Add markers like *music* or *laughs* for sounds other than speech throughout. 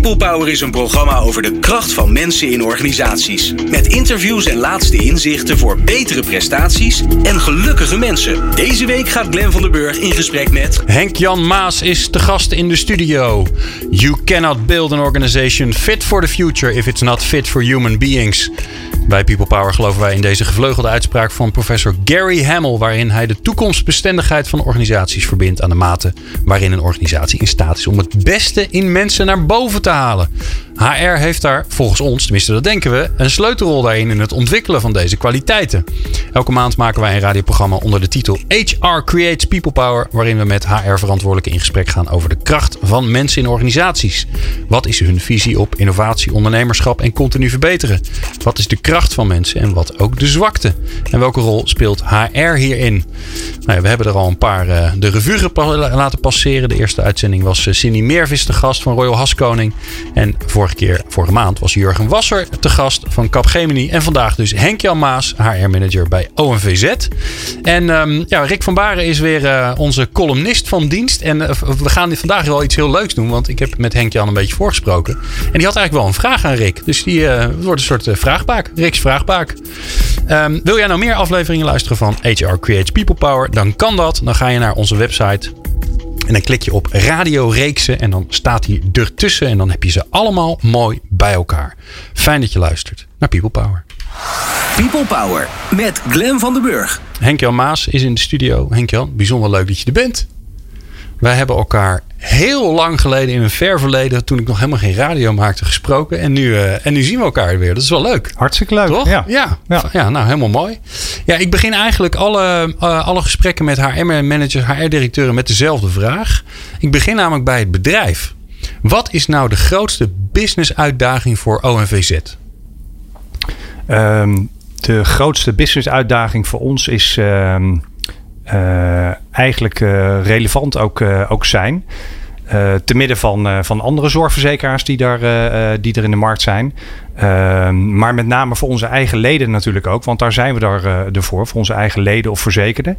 People Power is een programma over de kracht van mensen in organisaties. Met interviews en laatste inzichten voor betere prestaties en gelukkige mensen. Deze week gaat Glen van der Burg in gesprek met... Henk-Jan Maas is de gast in de studio. You cannot build an organization fit for the future if it's not fit for human beings. Bij People Power geloven wij in deze gevleugelde uitspraak van professor Gary Hamel, waarin hij de toekomstbestendigheid van organisaties verbindt aan de mate waarin een organisatie in staat is om het beste in mensen naar boven te halen. HR heeft daar volgens ons, tenminste dat denken we, een sleutelrol daarin in het ontwikkelen van deze kwaliteiten. Elke maand maken wij een radioprogramma onder de titel HR Creates People Power, waarin we met HR-verantwoordelijken in gesprek gaan over de kracht van mensen in organisaties. Wat is hun visie op innovatie, ondernemerschap en continu verbeteren? Wat is de kracht van mensen en wat ook de zwakte? En welke rol speelt HR hierin? Nou we hebben er al een paar uh, de revue laten passeren. De eerste uitzending was uh, Cindy Meervis de gast van Royal Haskoning. En vorige keer, vorige maand, was Jurgen Wasser te gast van Capgemini. En vandaag dus Henk-Jan Maas, HR-manager bij OMVZ. En um, ja, Rick van Baren is weer uh, onze columnist van dienst. En we gaan vandaag wel iets heel leuks doen. Want ik heb met Henk-Jan een beetje voorgesproken. En die had eigenlijk wel een vraag aan Rick. Dus die wordt een soort vraagbaak. Rick's vraagbaak. Um, wil jij nou meer afleveringen luisteren van HR Creates People Power? Dan kan dat. Dan ga je naar onze website. En dan klik je op radioreeksen en dan staat hij ertussen. En dan heb je ze allemaal mooi bij elkaar. Fijn dat je luistert naar People Power. People Power met Glen van den Burg. Henk-Jan Maas is in de studio. Henk-Jan, bijzonder leuk dat je er bent. Wij hebben elkaar heel lang geleden in een ver verleden, toen ik nog helemaal geen radio maakte, gesproken. En nu, uh, en nu zien we elkaar weer. Dat is wel leuk. Hartstikke leuk. Toch? Ja. Ja. ja. ja nou, helemaal mooi. Ja, ik begin eigenlijk alle, uh, alle gesprekken met HR-managers, HR-directeuren met dezelfde vraag. Ik begin namelijk bij het bedrijf. Wat is nou de grootste business-uitdaging voor ONVZ? Um, de grootste business-uitdaging voor ons is. Um, uh, eigenlijk uh, relevant ook, uh, ook zijn. te midden van, van andere zorgverzekeraars die, daar, die er in de markt zijn. Ehm, maar met name voor onze eigen leden natuurlijk ook. Want daar zijn we daar, ervoor. Voor onze eigen leden of verzekerden.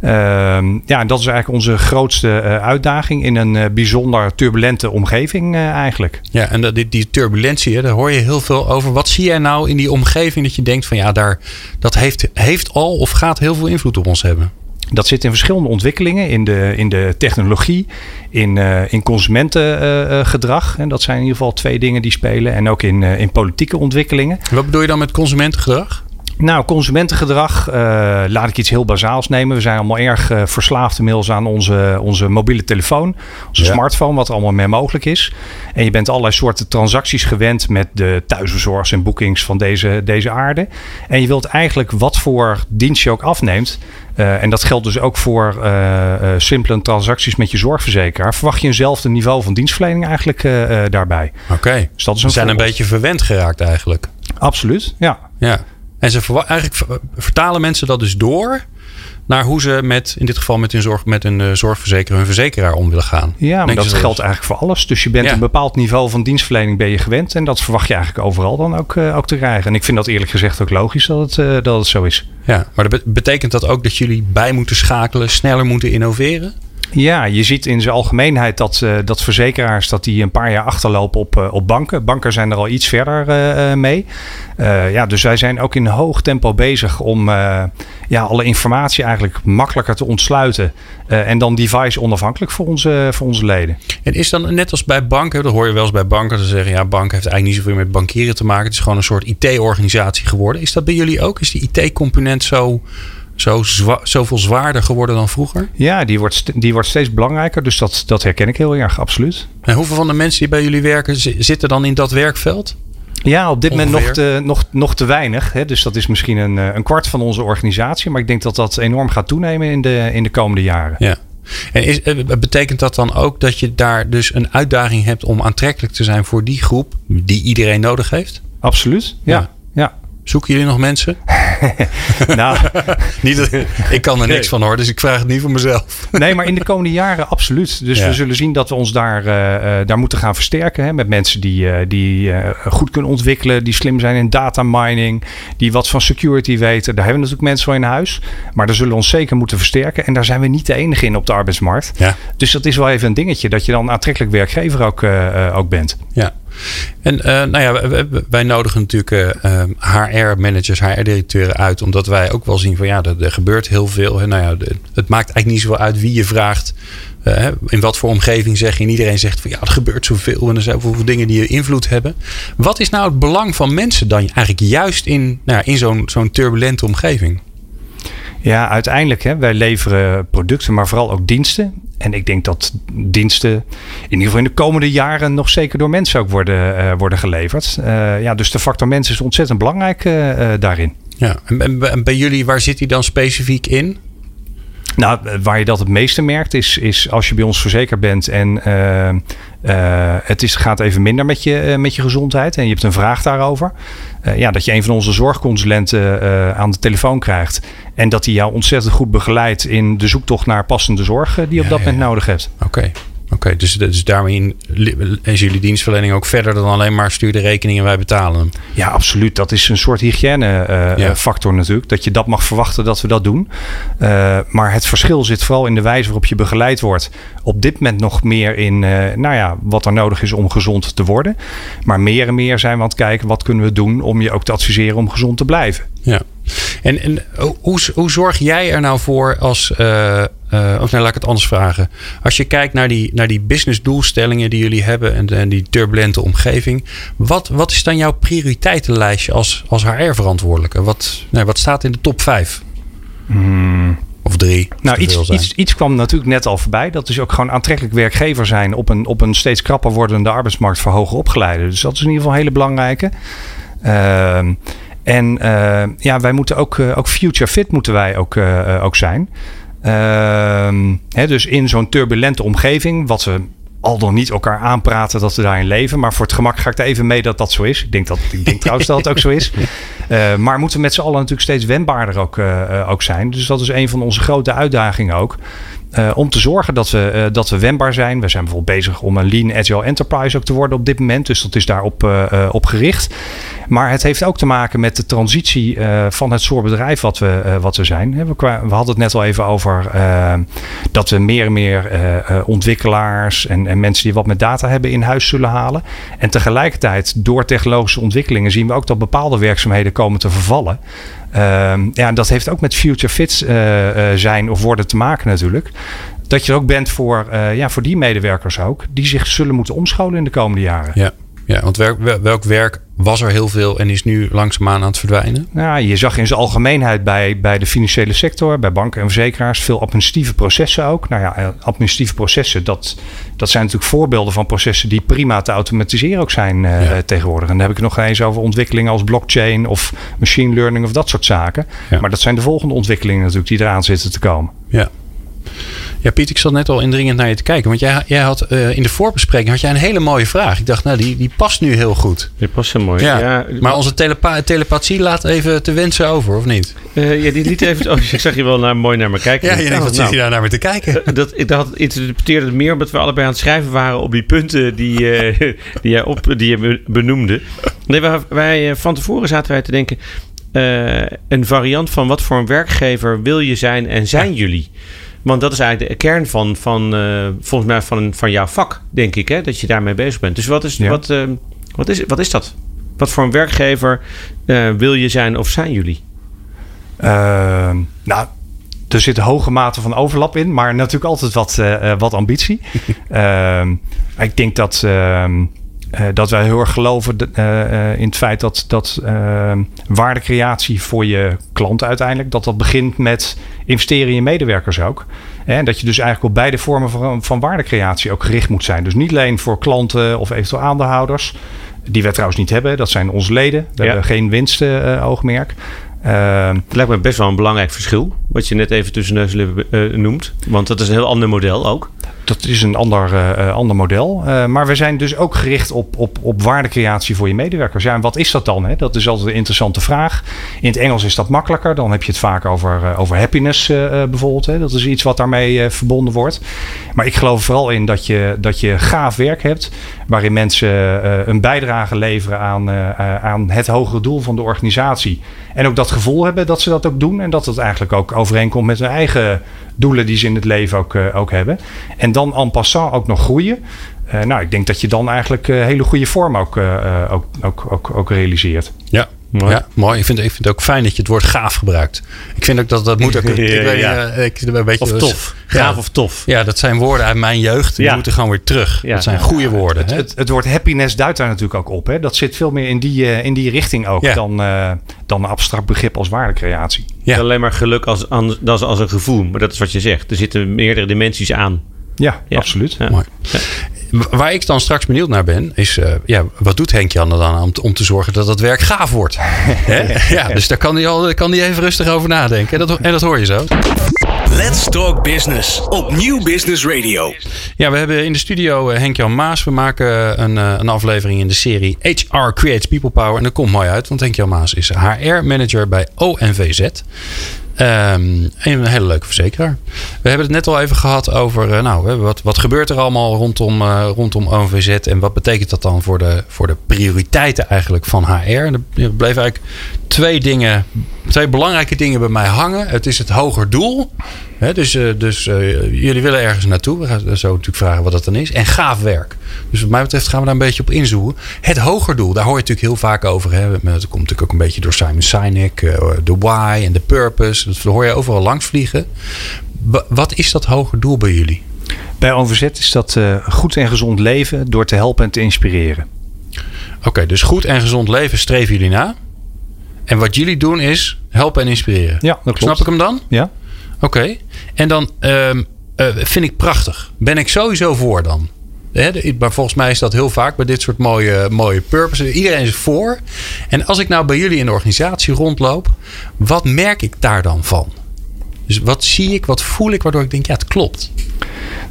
Ehm, ja, en dat is eigenlijk onze grootste uitdaging. In een bijzonder turbulente omgeving eigenlijk. Ja, en die, die turbulentie, hè, daar hoor je heel veel over. Wat zie jij nou in die omgeving dat je denkt van ja, daar, dat heeft, heeft al of gaat heel veel invloed op ons hebben? Dat zit in verschillende ontwikkelingen. In de, in de technologie, in, uh, in consumentengedrag. Uh, en dat zijn in ieder geval twee dingen die spelen. En ook in, uh, in politieke ontwikkelingen. Wat bedoel je dan met consumentengedrag? Nou, consumentengedrag, uh, laat ik iets heel bazaals nemen. We zijn allemaal erg uh, verslaafd inmiddels aan onze, onze mobiele telefoon, onze ja. smartphone, wat er allemaal mee mogelijk is. En je bent allerlei soorten transacties gewend met de thuisbezorgers en boekings van deze, deze aarde. En je wilt eigenlijk wat voor dienst je ook afneemt. Uh, en dat geldt dus ook voor simpele transacties met je zorgverzekeraar. Verwacht je eenzelfde niveau van dienstverlening eigenlijk daarbij. Oké, okay. dus dat is een We zijn voorbeeld. een beetje verwend geraakt eigenlijk. Absoluut, ja. Ja. En ze eigenlijk vertalen mensen dat dus door naar hoe ze met, in dit geval met hun, zorg, met een uh, zorgverzekeraar, hun verzekeraar om willen gaan. Ja, maar dat, dat geldt eigenlijk voor alles. Dus je bent ja. een bepaald niveau van dienstverlening ben je gewend. En dat verwacht je eigenlijk overal dan ook, uh, ook te krijgen. En ik vind dat eerlijk gezegd ook logisch dat het, uh, dat het zo is. Ja, maar dat betekent dat ook dat jullie bij moeten schakelen, sneller moeten innoveren? Ja, je ziet in zijn algemeenheid dat, uh, dat verzekeraars dat die een paar jaar achterlopen op, uh, op banken. Banken zijn er al iets verder uh, mee. ja, dus wij zijn ook in hoog tempo bezig om ja, alle informatie eigenlijk makkelijker te ontsluiten. en dan device onafhankelijk voor onze, voor onze leden. En is dan net als bij banken, dat hoor je wel eens bij banken, ze zeggen ja, bank heeft eigenlijk niet zoveel met bankieren te maken. Het is gewoon een soort IT-organisatie geworden. Is dat bij jullie ook? Is die IT-component zo zo zwa zoveel zwaarder geworden dan vroeger? Ja, die wordt, die wordt steeds belangrijker. Dus dat, dat herken ik heel erg, absoluut. En hoeveel van de mensen die bij jullie werken zitten dan in dat werkveld? Ja, op dit Ongeveer. moment nog te, nog, nog te weinig. Hè? Dus dat is misschien een, een kwart van onze organisatie. Maar ik denk dat dat enorm gaat toenemen in de, in de komende jaren. Ja. En is, betekent dat dan ook dat je daar dus een uitdaging hebt om aantrekkelijk te zijn voor die groep die iedereen nodig heeft? Absoluut, ja. ja. ja. Zoeken jullie nog mensen? *laughs* nou, *laughs* niet, ik kan er niks van hoor, dus ik vraag het niet voor mezelf. nee, maar in de komende jaren absoluut. Dus we zullen zien dat we ons daar, uh, daar moeten gaan versterken. Hè, met mensen die, uh, die uh, goed kunnen ontwikkelen, die slim zijn in data mining, die wat van security weten. Daar hebben we natuurlijk mensen voor in huis. Maar daar zullen we ons zeker moeten versterken. En daar zijn we niet de enige in op de arbeidsmarkt. Ja. Dus dat is wel even een dingetje, dat je dan aantrekkelijk werkgever ook, ook bent. Ja. En uh, nou ja, wij, nodigen natuurlijk HR-managers, HR-directeuren uit, omdat wij ook wel zien van ja, er, er gebeurt heel veel. Nou ja, het maakt eigenlijk niet zoveel uit wie je vraagt. In wat voor omgeving zeg je. En iedereen zegt van ja, er gebeurt zoveel en er zijn zoveel dingen die invloed hebben. Wat is nou het belang van mensen dan eigenlijk juist in, nou, in zo'n zo'n turbulente omgeving? Ja, uiteindelijk, hè, wij leveren producten, maar vooral ook diensten. En ik denk dat diensten in ieder geval in de komende jaren nog zeker door mensen ook worden, uh, worden geleverd. Uh, ja, dus de factor mensen is ontzettend belangrijk uh, daarin. Ja, en, bij jullie, waar zit die dan specifiek in? Nou, waar je dat het meeste merkt is, is als je bij ons verzekerd bent en uh, uh, het is, gaat even minder met je, uh, met je gezondheid en je hebt een vraag daarover. ja, dat je een van onze zorgconsulenten aan de telefoon krijgt en dat hij jou ontzettend goed begeleidt in de zoektocht naar passende zorg die je op dat ja, moment ja. nodig hebt. Oké. Oké, dus, dus daarmee is jullie dienstverlening ook verder dan alleen maar stuur de rekening en wij betalen hem. Ja, absoluut. Dat is een soort hygiënefactor Ja. natuurlijk. Dat je dat mag verwachten dat we dat doen. Uh, maar het verschil zit vooral in de wijze waarop je begeleid wordt. Op dit moment nog meer in uh, nou ja, wat er nodig is om gezond te worden. Maar meer en meer zijn we aan het kijken wat kunnen we doen om je ook te adviseren om gezond te blijven. Ja. En, en hoe, hoe zorg jij er nou voor als. Uh, uh, of nee, laat ik het anders vragen. Als je kijkt naar die, naar die business doelstellingen die jullie hebben en, en die turbulente omgeving. Wat, wat is dan jouw prioriteitenlijstje als, als HR-verantwoordelijke? Wat, nee, wat staat in de top 5? Hmm. Of drie? Nou, iets, iets, iets kwam natuurlijk net al voorbij. Dat is ook gewoon aantrekkelijk werkgever zijn op een, op een steeds krapper wordende arbeidsmarkt voor hoger opgeleiden. Dus dat is in ieder geval een hele belangrijke. Uh, en uh, ja, wij moeten ook, uh, ook future fit moeten wij ook, ook zijn. Ehm, Hè, dus in zo'n turbulente omgeving, wat we al dan niet elkaar aanpraten dat we daarin leven. Maar voor het gemak ga ik er even mee dat dat zo is. Ik denk, dat, ik denk trouwens dat het ook zo is. Uh, *laughs* maar moeten met z'n allen natuurlijk steeds wendbaarder ook, uh, ook zijn. Dus dat is een van onze grote uitdagingen ook. Uh, om te zorgen dat we, dat we wendbaar zijn. We zijn bijvoorbeeld bezig om een lean agile enterprise ook te worden op dit moment. Dus dat is daarop op gericht. Maar het heeft ook te maken met de transitie van het soort bedrijf wat we, wat we zijn. We, we, hadden het net al even over dat we meer en meer ontwikkelaars en, en, mensen die wat met data hebben in huis zullen halen. En tegelijkertijd door technologische ontwikkelingen zien we ook dat bepaalde werkzaamheden komen te vervallen. Uh, ja, dat heeft ook met future fits zijn of worden te maken natuurlijk. Dat je er ook bent voor, ja, voor die medewerkers ook, die zich zullen moeten omscholen in de komende jaren. Ja, ja want welk werk was er heel veel en is nu langzaamaan aan het verdwijnen? Nou, je zag in zijn algemeenheid bij, bij de financiële sector, bij banken en verzekeraars, veel administratieve processen ook. Nou ja, administratieve processen, dat, dat zijn natuurlijk voorbeelden van processen die prima te automatiseren ook zijn uh, ja. tegenwoordig. En dan heb ik het nog eens over ontwikkelingen als blockchain of machine learning of dat soort zaken. Ja. Maar dat zijn de volgende ontwikkelingen natuurlijk die eraan zitten te komen. Ja. Ja, Piet, ik zat net al indringend naar je te kijken. Want jij, jij had uh, in de voorbespreking had jij een hele mooie vraag. Ik dacht, nou, die, die past nu heel goed. Die past heel mooi. Ja, ja maar onze telepa telepathie laat even te wensen over, of niet? Uh, ja, die liet even... Oh, *laughs* ik zag je wel naar, mooi naar me kijken. Ja, je denkt, oh, wat zit je daar naar me te kijken? Uh, dat, ik dacht, interpreteerde het meer omdat we allebei aan het schrijven waren op die punten die, *laughs* die, jij, op, die je benoemde. Nee, wij, wij, van tevoren zaten wij te denken... een variant van wat voor een werkgever wil je zijn en zijn ja. jullie? Want dat is eigenlijk de kern van, van uh, volgens mij van, van jouw vak, denk ik, hè, dat je daarmee bezig bent. Dus wat is, ja. wat, uh, wat is, wat is dat? Wat voor een werkgever uh, wil je zijn of zijn jullie? Ehm, nou, er zit een hoge mate van overlap in, maar natuurlijk altijd wat, wat ambitie. *laughs* Ehm, ik denk dat. Uh, dat wij heel erg geloven uh, in het feit dat, dat waardecreatie voor je klant uiteindelijk, dat dat begint met investeren in je medewerkers ook. En dat je dus eigenlijk op beide vormen van, van waardecreatie ook gericht moet zijn. Dus niet alleen voor klanten of eventueel aandeelhouders, die wij trouwens niet hebben, dat zijn onze leden. We ja. hebben geen winstoogmerk. Uh, het lijkt me best wel een belangrijk verschil, wat je net even tussen neus uh, noemt. Want dat is een heel ander model ook. Dat is een ander, uh, ander model. Uh, maar we zijn dus ook gericht op, op, op waardecreatie voor je medewerkers. Ja, en wat is dat dan? Hè? Dat is altijd een interessante vraag. In het Engels is dat makkelijker. Dan heb je het vaak over, over happiness bijvoorbeeld. Hè? Dat is iets wat daarmee verbonden wordt. Maar ik geloof vooral in dat je, dat je gaaf werk hebt. Waarin mensen een bijdrage leveren aan, aan het hogere doel van de organisatie. En ook dat gevoel hebben dat ze dat ook doen. En dat het eigenlijk ook overeenkomt met hun eigen doelen die ze in het leven ook, ook hebben. En dan en passant ook nog groeien. Uh, nou, ik denk dat je dan eigenlijk uh, hele goede vorm ook, ook, ook, ook, ook realiseert. Ja, Mooi. Ja, mooi. Ik vind, ik vind het ook fijn dat je het woord gaaf gebruikt. Ik vind ook dat dat moet ook. ik weet, ja. ik, een beetje, of tof. Gaaf of tof. Ja, dat zijn woorden uit mijn jeugd. Die moeten gewoon weer terug. Dat zijn goede woorden. Het, het, het, woord happiness duidt daar natuurlijk ook op. Hè? Dat zit veel meer in die, in die richting ook dan, uh, dan een abstract begrip als waardecreatie. Ja. Alleen maar geluk als, als, als een gevoel. Maar dat is wat je zegt. Er zitten meerdere dimensies aan. Ja, absoluut. Ja. Mooi. Waar ik dan straks benieuwd naar ben, is uh, ja, wat doet Henk Jan er dan om te, om te zorgen dat het werk gaaf wordt? *laughs* ja, dus daar kan hij, al, kan hij even rustig over nadenken. En dat, en dat hoor je zo. Let's Talk Business op Nieuw Business Radio. Ja, we hebben in de studio uh, Henk-Jan Maas. We maken een, uh, een aflevering in de serie HR Creates People Power. En dat komt mooi uit, want Henk-Jan Maas is HR-manager bij ONVZ. Um, een hele leuke verzekeraar. We hebben het net al even gehad over, uh, nou, wat, wat gebeurt er allemaal rondom, uh, rondom ONVZ en wat betekent dat dan voor de, voor de prioriteiten eigenlijk van HR? er bleven eigenlijk twee dingen, twee belangrijke dingen bij mij hangen. Het is het hoger doel. Hè, dus uh, dus jullie willen ergens naartoe. We gaan zo natuurlijk vragen wat dat dan is. En gaaf werk. Dus wat mij betreft gaan we daar een beetje op inzoomen. Het hoger doel, daar hoor je natuurlijk heel vaak over. Hè. Dat komt natuurlijk ook een beetje door Simon Sinek. De why en de purpose. Dat hoor je overal langs vliegen. Wat is dat hoger doel bij jullie? Bij OVZ is dat uh, goed en gezond leven door te helpen en te inspireren. Oké, dus goed en gezond leven streven jullie na. En wat jullie doen is helpen en inspireren. Ja, dat klopt. Snap ik hem dan? Ja. Oké. En dan um, uh, vind ik prachtig. Ben ik sowieso voor dan. maar volgens mij is dat heel vaak bij dit soort mooie, mooie purposes. Iedereen is voor. En als ik nou bij jullie in de organisatie rondloop, wat merk ik daar dan van? Dus wat zie ik, wat voel ik, waardoor ik denk, ja, het klopt.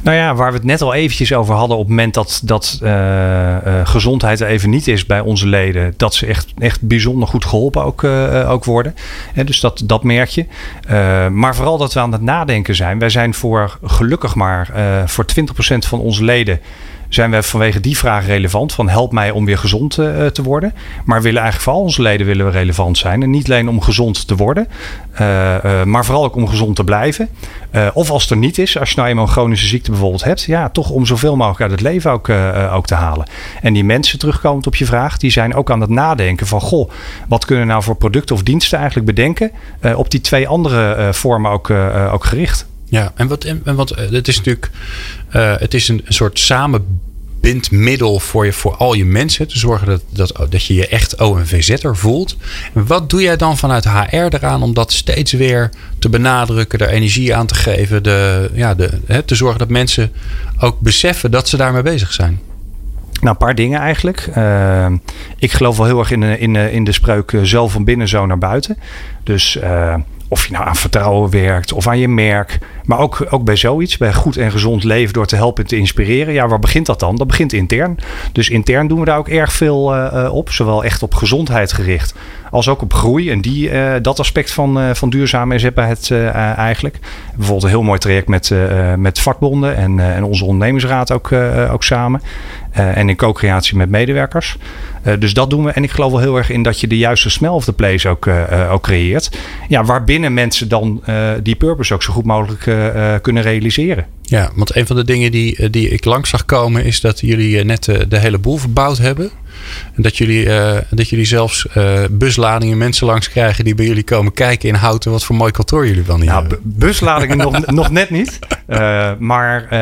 Nou ja, waar we het net al eventjes over hadden op het moment dat, dat uh, uh, gezondheid er even niet is bij onze leden, dat ze echt, echt bijzonder goed geholpen ook, uh, ook worden. En dus dat, dat merk je. maar vooral dat we aan het nadenken zijn. Wij zijn voor gelukkig maar voor 20% van onze leden zijn we vanwege die vraag relevant. Van help mij om weer gezond uh, te worden. Maar willen eigenlijk voor al onze leden willen we relevant zijn. En niet alleen om gezond te worden. Uh, uh, maar vooral ook om gezond te blijven. of als het er niet is. Als je nou eenmaal een chronische ziekte bijvoorbeeld hebt. Ja, toch om zoveel mogelijk uit het leven ook, ook te halen. En die mensen terugkomend op je vraag. Die zijn ook aan het nadenken van. Goh, wat kunnen we nou voor producten of diensten eigenlijk bedenken. op die twee andere vormen ook, ook gericht. Ja, en wat, en wat het is natuurlijk, uh, het is een, soort samenbindmiddel voor, je, voor al je mensen. Te zorgen dat, dat, dat je je echt ONVZ'er voelt. En wat doe jij dan vanuit HR eraan om dat steeds weer te benadrukken, er energie aan te geven, de, ja, de, hè, te zorgen dat mensen ook beseffen dat ze daarmee bezig zijn? Nou, een paar dingen eigenlijk. Uh, ik geloof wel heel erg in, in, in de spreuk zo van binnen, zo naar buiten. Dus of je nou aan vertrouwen werkt of aan je merk. Maar ook, ook bij zoiets, bij goed en gezond leven door te helpen en te inspireren. Ja, waar begint dat dan? Dat begint intern. Dus intern doen we daar ook erg veel uh, op. Zowel echt op gezondheid gericht als ook op groei. En die, uh, dat aspect van, uh, van duurzame inzetbaarheid uh, eigenlijk. Bijvoorbeeld een heel mooi traject met, met vakbonden en, en onze ondernemingsraad ook, ook samen. en in co-creatie met medewerkers. dus dat doen we. En ik geloof wel heel erg in dat je de juiste smell of the place ook, ook creëert. Ja, waarbinnen mensen dan die purpose ook zo goed mogelijk kunnen realiseren. Ja, want een van de dingen die, die ik langs zag komen is dat jullie net de hele boel verbouwd hebben. En dat jullie, uh, dat jullie zelfs uh, busladingen mensen langs krijgen die bij jullie komen kijken in Houten wat voor mooi kantoor jullie wel niet nou, hebben. Busladingen nog, *laughs* nog net niet. Uh, maar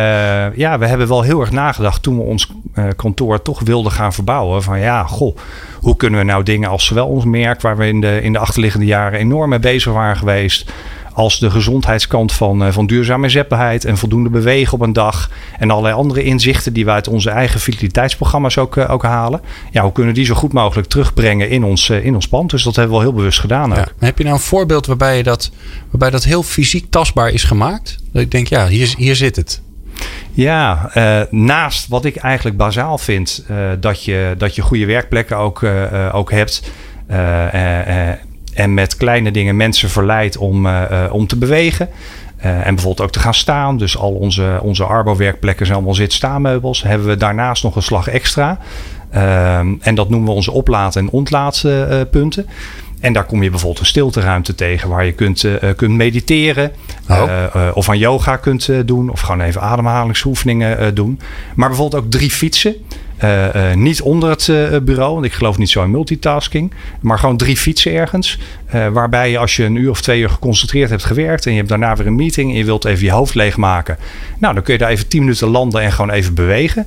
ja, we hebben wel heel erg nagedacht toen we ons kantoor toch wilden gaan verbouwen. Van ja, goh, hoe kunnen we nou dingen als zowel ons merk, waar we in de, in de achterliggende jaren enorm mee bezig waren geweest als de gezondheidskant van, uh, van duurzame zetbaarheid en voldoende bewegen op een dag. En allerlei andere inzichten die we uit onze eigen vitaliteitsprogramma's ook, uh, ook halen. Ja, hoe kunnen die zo goed mogelijk terugbrengen in ons, uh, in ons pand? Dus dat hebben we wel heel bewust gedaan. Ja. Heb je nou een voorbeeld waarbij, je dat, waarbij dat heel fysiek tastbaar is gemaakt? Dat ik denk, ja, hier, hier zit het. Ja, uh, naast wat ik eigenlijk bazaal vind, uh, dat, je, dat je goede werkplekken ook, uh, ook hebt. En met kleine dingen mensen verleidt om, om te bewegen. en bijvoorbeeld ook te gaan staan. Dus al onze, onze Arbo-werkplekken zijn allemaal zit-staanmeubels. Hebben we daarnaast nog een slag extra. en dat noemen we onze oplaad- en ontlaatpunten. En daar kom je bijvoorbeeld een stilteruimte tegen waar je kunt, uh, kunt mediteren. Oh. Uh, of aan yoga kunt doen. Of gewoon even ademhalingsoefeningen doen. Maar bijvoorbeeld ook drie fietsen. niet onder het bureau, want ik geloof niet zo in multitasking. Maar gewoon drie fietsen ergens. waarbij je als je een uur of twee uur geconcentreerd hebt gewerkt. En je hebt daarna weer een meeting. En je wilt even je hoofd leegmaken. Nou, dan kun je daar even tien minuten landen en gewoon even bewegen.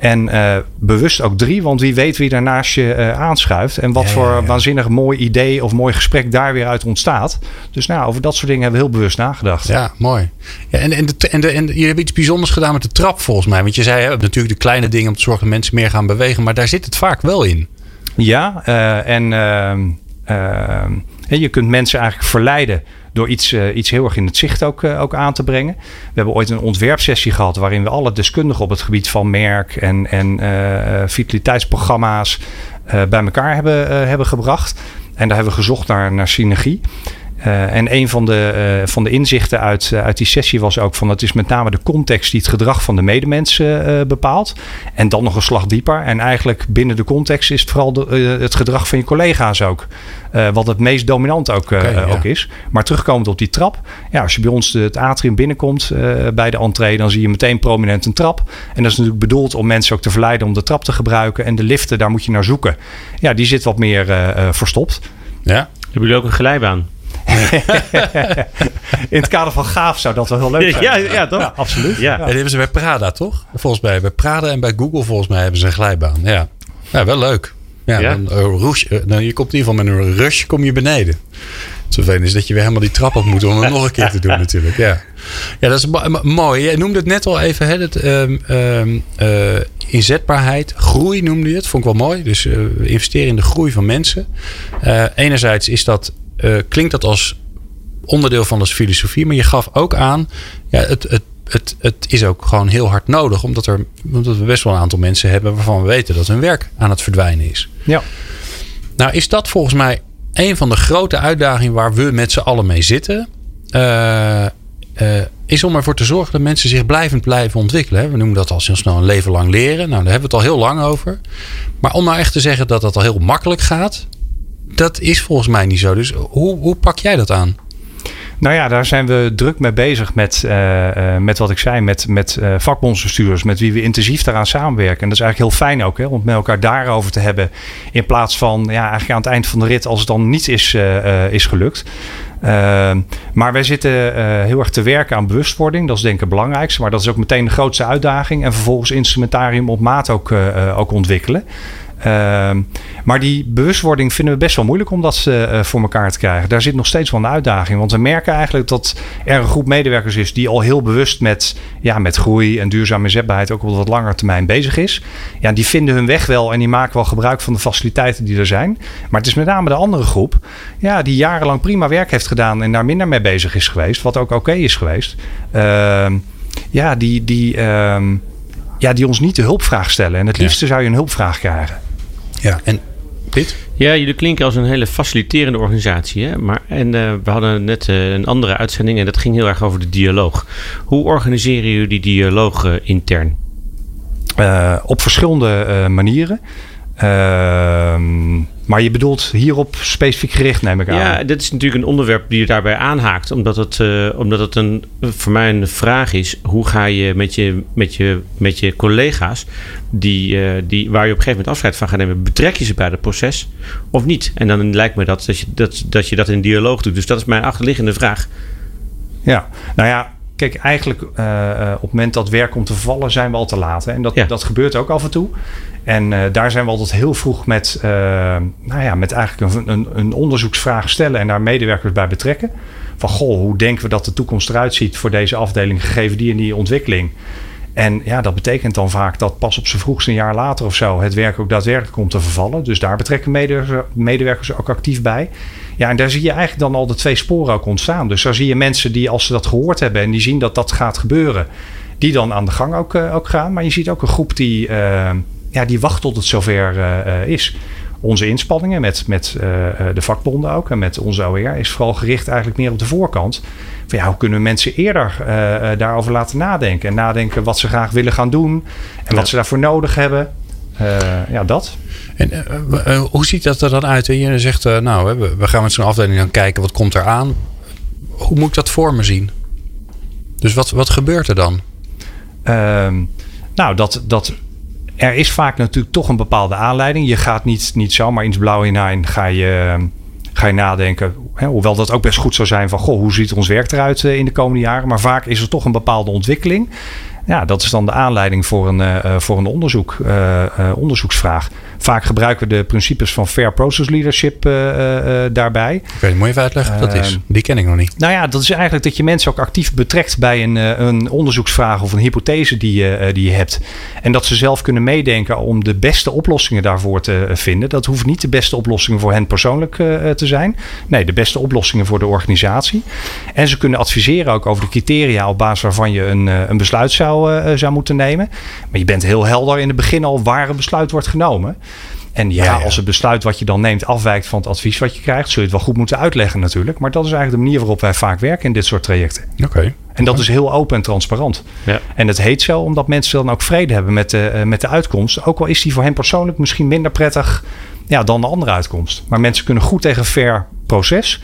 En uh, bewust ook drie, want wie weet wie daarnaast je uh, aanschuift. En wat voor waanzinnig mooi idee of mooi gesprek daar weer uit ontstaat. Dus nou, over dat soort dingen hebben we heel bewust nagedacht. Ja, mooi. Ja, en, en, de, en, de, en je hebt iets bijzonders gedaan met de trap volgens mij. Want je zei hè, natuurlijk de kleine dingen om te zorgen dat mensen meer gaan bewegen. Maar daar zit het vaak wel in. Ja, uh, en je kunt mensen eigenlijk verleiden door iets, uh, iets heel erg in het zicht ook, uh, ook aan te brengen. We hebben ooit een ontwerpsessie gehad waarin we alle deskundigen op het gebied van merk en, en vitaliteitsprogramma's bij elkaar hebben, hebben gebracht. En daar hebben we gezocht naar synergie. Uh, en een van de, uh, van de inzichten uit, uh, uit die sessie was ook van het is met name de context die het gedrag van de medemensen bepaalt. En dan nog een slag dieper. En eigenlijk binnen de context is het vooral de, het gedrag van je collega's ook. wat het meest dominant ook, okay, ook is. Maar terugkomend op die trap. Ja, als je bij ons het atrium binnenkomt bij de entree, dan zie je meteen prominent een trap. En dat is natuurlijk bedoeld om mensen ook te verleiden om de trap te gebruiken. En de liften, daar moet je naar zoeken. Ja, die zit wat meer verstopt. Ja. Hebben jullie ook een glijbaan? *laughs* In het kader van gaaf zou dat wel heel leuk zijn. Ja, ja toch? Ja, absoluut. Ja. En die hebben ze bij Prada, toch? Volgens mij bij Prada en bij Google volgens mij hebben ze een glijbaan. Ja, ja wel leuk. Ja, ja. Dan, uh, rush, uh, nou, je komt in ieder geval met een rush kom je beneden. Het is dat je weer helemaal die trap op moet om het nog een keer te doen *laughs* natuurlijk. Ja, ja dat is mooi. Je noemde het net al even. Hè, dat, um, um, uh, inzetbaarheid, groei noemde je het. Vond ik wel mooi. Dus investeren in de groei van mensen. enerzijds is dat uh, klinkt dat als onderdeel van de filosofie. Maar je gaf ook aan, ja, het, het, het, het is ook gewoon heel hard nodig. Omdat, er, omdat we best wel een aantal mensen hebben waarvan we weten dat hun werk aan het verdwijnen is. Ja. Nou is dat volgens mij een van de grote uitdagingen waar we met z'n allen mee zitten. Uh, uh, is om ervoor te zorgen dat mensen zich blijvend blijven ontwikkelen. We noemen dat al heel snel een leven lang leren. Nou, daar hebben we het al heel lang over. Maar om nou echt te zeggen dat dat al heel makkelijk gaat dat is volgens mij niet zo. Dus hoe, hoe pak jij dat aan? Nou ja, daar zijn we druk mee bezig met, uh, met wat ik zei, met, met uh, met wie we intensief daaraan samenwerken. En dat is eigenlijk heel fijn ook, hè, om met elkaar daarover te hebben. In plaats van ja, eigenlijk aan het eind van de rit, als het dan niet is, is gelukt. Ehm, maar wij zitten heel erg te werken aan bewustwording. Dat is denk ik het belangrijkste. Maar dat is ook meteen de grootste uitdaging. En vervolgens instrumentarium op maat ook, ook ontwikkelen. Ehm, maar die bewustwording vinden we best wel moeilijk om dat uh, voor elkaar te krijgen. Daar zit nog steeds wel een uitdaging. Want we merken eigenlijk dat er een groep medewerkers is die al heel bewust met, ja, met groei en duurzame inzetbaarheid ook op wat langer termijn bezig is. Ja, die vinden hun weg wel en die maken wel gebruik van de faciliteiten die er zijn. Maar het is met name de andere groep ja, die jarenlang prima werk heeft gedaan en daar minder mee bezig is geweest. Wat ook oké is geweest. Uh, ja, die, die, uh, ja, die ons niet de hulpvraag stellen. En het liefste zou je een hulpvraag krijgen. Ja, en Piet? Ja, jullie klinken als een hele faciliterende organisatie. Hè? Maar, en uh, we hadden net uh, een andere uitzending en dat ging heel erg over de dialoog. Hoe organiseren jullie die dialoog uh, intern? op verschillende manieren. Ehm, maar je bedoelt hierop specifiek gericht, neem ik aan. Ja, dit is natuurlijk een onderwerp die je daarbij aanhaakt. Omdat het, uh, omdat het een, voor mij een vraag is. Hoe ga je met je, met je, met je collega's, die, uh, die, waar je op een gegeven moment afscheid van gaat nemen, betrek je ze bij het proces of niet? En dan lijkt me dat, dat, je, dat, dat je dat in dialoog doet. Dus dat is mijn achterliggende vraag. Ja, nou ja, Kijk, eigenlijk uh, op het moment dat werk komt te vallen, zijn we al te laat. Hè? En dat, dat gebeurt ook af en toe. En uh, daar zijn we altijd heel vroeg met, uh, nou ja, met eigenlijk een, een, een, onderzoeksvraag stellen en daar medewerkers bij betrekken. Van goh, hoe denken we dat de toekomst eruit ziet voor deze afdeling, gegeven die en die ontwikkeling. En ja, dat betekent dan vaak dat pas op zijn vroegste een jaar later of zo het werk ook daadwerkelijk komt te vervallen. Dus daar betrekken medewerkers, ook actief bij. Ja, en daar zie je eigenlijk dan al de twee sporen ook ontstaan. Dus daar zie je mensen die als ze dat gehoord hebben en die zien dat dat gaat gebeuren. die dan aan de gang ook, ook gaan. Maar je ziet ook een groep die, ja, die wacht tot het zover is onze inspanningen met, met de vakbonden ook en met onze OER is vooral gericht eigenlijk meer op de voorkant. Van ja, hoe kunnen we mensen eerder daarover laten nadenken? En nadenken wat ze graag willen gaan doen en wat ze daarvoor nodig hebben. ja, dat. En hoe ziet dat er dan uit? Je zegt, nou, we, we gaan met zo'n afdeling dan kijken wat komt er aan. Hoe moet ik dat voor me zien? Dus wat, wat gebeurt er dan? Ehm, nou, dat, dat, er is vaak natuurlijk toch een bepaalde aanleiding. Je gaat niet, niet zomaar iets blauw hinein, ga je, ga je nadenken. Hè, hoewel dat ook best goed zou zijn van, goh, hoe ziet ons werk eruit in de komende jaren? Maar vaak is er toch een bepaalde ontwikkeling. Ja, dat is dan de aanleiding voor een, uh, voor een onderzoek, onderzoeksvraag. Vaak gebruiken we de principes van Fair Process Leadership daarbij. Ik weet, moet je even uitleggen wat dat is? Ehm, Die ken ik nog niet. Nou ja, dat is eigenlijk dat je mensen ook actief betrekt bij een, een onderzoeksvraag of een hypothese die je, die je hebt. En dat ze zelf kunnen meedenken om de beste oplossingen daarvoor te vinden. Dat hoeft niet de beste oplossingen voor hen persoonlijk te zijn. Nee, de beste oplossingen voor de organisatie. En ze kunnen adviseren ook over de criteria op basis waarvan je een, een besluit zou zou moeten nemen. Maar je bent heel helder in het begin al waar een besluit wordt genomen. En ja, als het besluit wat je dan neemt afwijkt van het advies wat je krijgt, zul je het wel goed moeten uitleggen natuurlijk. Maar dat is eigenlijk de manier waarop wij vaak werken in dit soort trajecten. Oké. En dat is heel open en transparant. Ja. En het heet zo omdat mensen dan ook vrede hebben met de, uh, met de uitkomst. Ook al is die voor hen persoonlijk misschien minder prettig ja, dan de andere uitkomst. Maar mensen kunnen goed tegen fair proces.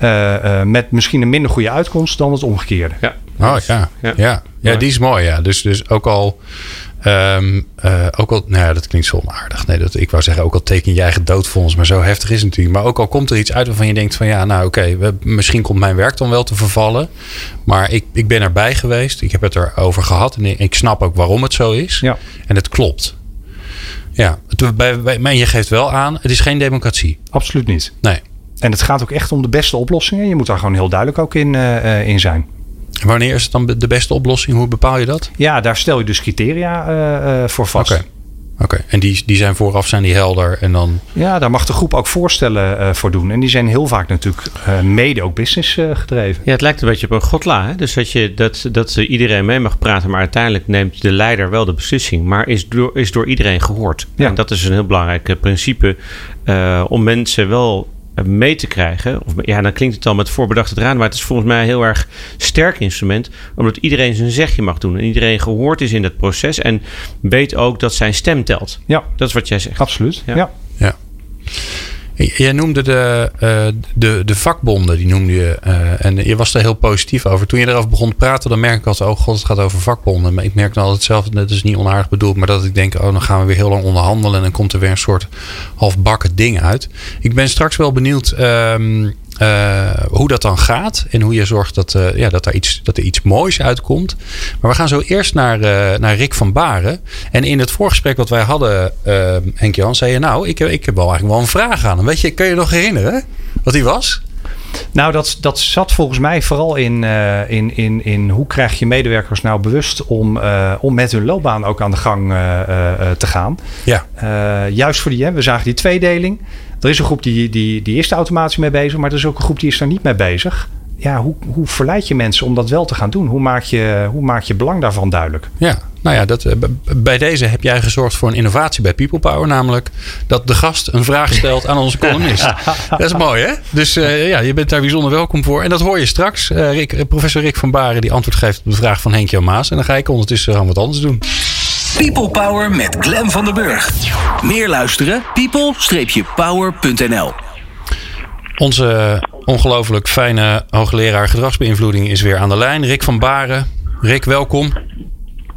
Uh, met misschien een minder goede uitkomst dan het omgekeerde. Ja. Oh ja, ja. ja. ja die is mooi. Ja. Dus, dus ook al. Um, uh, ook al, nou ja, dat klinkt zo onaardig. Nee, dat, ik wou zeggen, ook al teken je eigen doodfonds, maar zo heftig is het natuurlijk. Maar ook al komt er iets uit waarvan je denkt van ja, nou oké, okay, misschien komt mijn werk dan wel te vervallen. Maar ik, ik ben erbij geweest, ik heb het erover gehad en ik snap ook waarom het zo is. Ja. En het klopt. Ja, bij, bij, maar je geeft wel aan, het is geen democratie. Absoluut niet. Nee. En het gaat ook echt om de beste oplossingen. Je moet daar gewoon heel duidelijk ook in, uh, in zijn. Wanneer is het dan de beste oplossing? Hoe bepaal je dat? Ja, daar stel je dus criteria uh, voor vast. Oké. Oké, en die, die zijn vooraf zijn die helder en dan... Ja, daar mag de groep ook voorstellen uh, voor doen. En die zijn heel vaak natuurlijk uh, mede ook business uh, gedreven. Ja, het lijkt een beetje op een godla. Hè? Dus dat, je, dat, dat iedereen mee mag praten, maar uiteindelijk neemt de leider wel de beslissing. Maar is door, is door iedereen gehoord. Ja. En dat is een heel belangrijk principe om mensen wel mee te krijgen. Of, ja, dan klinkt het dan met voorbedachte draad, maar het is volgens mij een heel erg sterk instrument, omdat iedereen zijn zegje mag doen en iedereen gehoord is in dat proces en weet ook dat zijn stem telt. Ja, dat is wat jij zegt. Absoluut. ja. ja. ja. Jij noemde de, uh, de, de vakbonden, die noemde je. Uh, en je was daar heel positief over. Toen je erover begon te praten, dan merk ik altijd, oh god, het gaat over vakbonden. Maar ik merk dan altijd zelf, dat is niet onaardig bedoeld, maar dat ik denk, oh, dan gaan we weer heel lang onderhandelen en dan komt er weer een soort halfbakken ding uit. Ik ben straks wel benieuwd um, uh, hoe dat dan gaat en hoe je zorgt dat, uh, ja, dat, er iets, dat er iets moois uitkomt. Maar we gaan zo eerst naar, uh, naar Rick van Baren. En in het voorgesprek wat wij hadden, Henk Jan, zei je nou, ik, ik heb wel eigenlijk wel een vraag aan hem. Weet je, kun je nog herinneren wat die was? Nou, dat, dat zat volgens mij vooral in, uh, in, in, in hoe krijg je medewerkers nou bewust om, uh, om met hun loopbaan ook aan de gang uh, te gaan. Ja. juist voor die, hè, we zagen die tweedeling. Er is een groep die, die, die is er automatisch mee bezig, maar er is ook een groep die is er niet mee bezig. Ja, hoe, hoe verleid je mensen om dat wel te gaan doen? Hoe maak je, hoe maak je belang daarvan duidelijk? Ja, nou ja, dat, eh, bij deze heb jij gezorgd voor een innovatie bij People Power. Namelijk dat de gast een vraag stelt aan onze columnist. *laughs* dat is mooi, hè? Dus uh, ja, je bent daar bijzonder welkom voor. En dat hoor je straks. Uh, Rick, professor Rick van Baren die antwoord geeft op de vraag van Henk Jan Maas. En dan ga ik ondertussen gewoon wat anders doen. People Power met Glen van den Burg. Meer luisteren? people-power.nl Onze ongelooflijk fijne hoogleraar gedragsbeïnvloeding is weer aan de lijn. Rick van Baren. Rick, welkom.